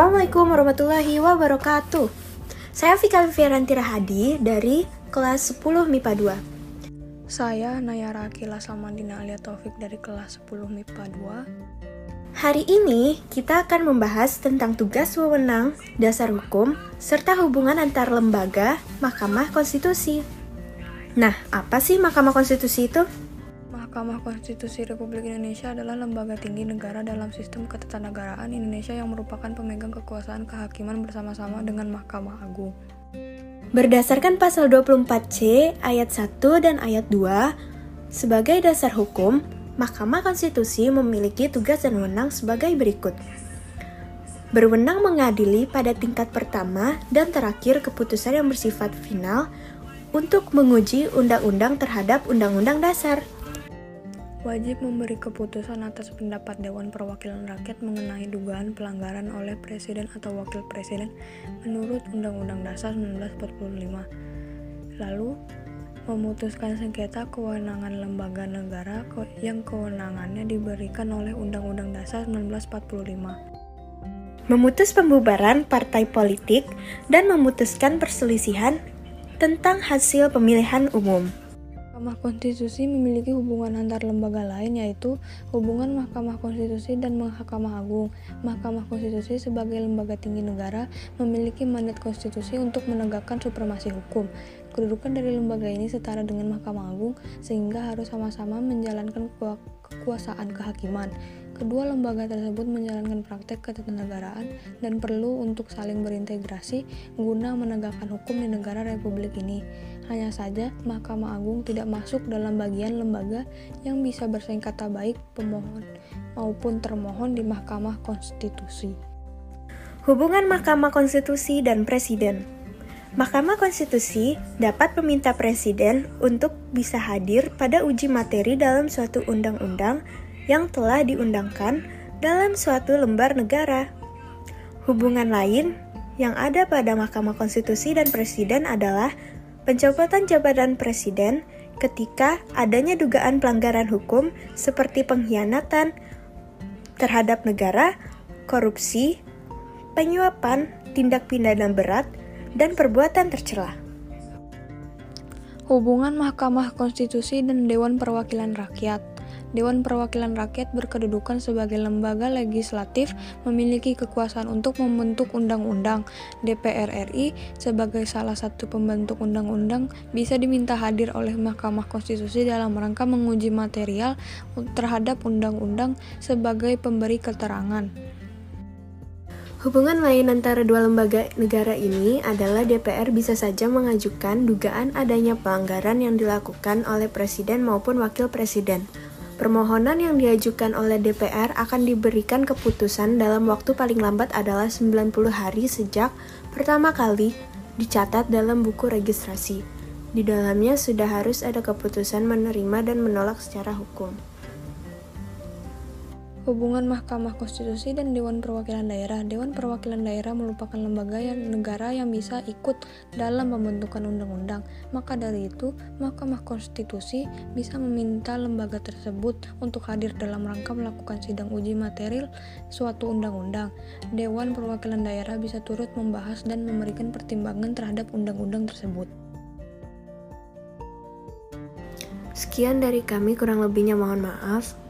Assalamualaikum warahmatullahi wabarakatuh. Saya Vika Vivianti Rahadi dari kelas 10 MIPA 2. Saya Nayara Akila Samandina Alia Taufik dari kelas 10 MIPA 2. Hari ini kita akan membahas tentang tugas wewenang, dasar hukum, serta hubungan antar lembaga Mahkamah Konstitusi. Nah, apa sih Mahkamah Konstitusi itu? Mahkamah Konstitusi Republik Indonesia adalah lembaga tinggi negara dalam sistem ketatanegaraan Indonesia yang merupakan pemegang kekuasaan kehakiman bersama-sama dengan Mahkamah Agung. Berdasarkan pasal 24C ayat 1 dan ayat 2, sebagai dasar hukum, Mahkamah Konstitusi memiliki tugas dan wewenang sebagai berikut. Berwenang mengadili pada tingkat pertama dan terakhir keputusan yang bersifat final untuk menguji undang-undang terhadap undang-undang dasar wajib memberi keputusan atas pendapat Dewan Perwakilan Rakyat mengenai dugaan pelanggaran oleh Presiden atau Wakil Presiden menurut Undang-Undang Dasar 1945. Lalu, memutuskan sengketa kewenangan lembaga negara yang kewenangannya diberikan oleh Undang-Undang Dasar 1945. Memutus pembubaran partai politik dan memutuskan perselisihan tentang hasil pemilihan umum. Mahkamah Konstitusi memiliki hubungan antar lembaga lain yaitu hubungan Mahkamah Konstitusi dan Mahkamah Agung. Mahkamah Konstitusi sebagai lembaga tinggi negara memiliki mandat konstitusi untuk menegakkan supremasi hukum. Kedudukan dari lembaga ini setara dengan Mahkamah Agung sehingga harus sama-sama menjalankan kekuasaan kehakiman. Kedua lembaga tersebut menjalankan praktek ketatanegaraan dan perlu untuk saling berintegrasi guna menegakkan hukum di negara republik ini. Hanya saja, Mahkamah Agung tidak masuk dalam bagian lembaga yang bisa bersaing kata baik pemohon maupun termohon di Mahkamah Konstitusi. Hubungan Mahkamah Konstitusi dan Presiden Mahkamah Konstitusi dapat meminta Presiden untuk bisa hadir pada uji materi dalam suatu undang-undang yang telah diundangkan dalam suatu lembar negara. Hubungan lain yang ada pada Mahkamah Konstitusi dan Presiden adalah pencopotan jabatan Presiden ketika adanya dugaan pelanggaran hukum seperti pengkhianatan terhadap negara, korupsi, penyuapan, tindak pidana berat, dan perbuatan tercela. Hubungan Mahkamah Konstitusi dan Dewan Perwakilan Rakyat Dewan Perwakilan Rakyat berkedudukan sebagai lembaga legislatif memiliki kekuasaan untuk membentuk undang-undang. DPR RI sebagai salah satu pembentuk undang-undang bisa diminta hadir oleh Mahkamah Konstitusi dalam rangka menguji material terhadap undang-undang sebagai pemberi keterangan. Hubungan lain antara dua lembaga negara ini adalah DPR bisa saja mengajukan dugaan adanya pelanggaran yang dilakukan oleh presiden maupun wakil presiden. Permohonan yang diajukan oleh DPR akan diberikan keputusan dalam waktu paling lambat adalah 90 hari sejak pertama kali dicatat dalam buku registrasi. Di dalamnya sudah harus ada keputusan menerima dan menolak secara hukum. Hubungan Mahkamah Konstitusi dan Dewan Perwakilan Daerah. Dewan Perwakilan Daerah merupakan lembaga yang negara yang bisa ikut dalam pembentukan undang-undang. Maka dari itu, Mahkamah Konstitusi bisa meminta lembaga tersebut untuk hadir dalam rangka melakukan sidang uji material suatu undang-undang. Dewan Perwakilan Daerah bisa turut membahas dan memberikan pertimbangan terhadap undang-undang tersebut. Sekian dari kami, kurang lebihnya mohon maaf.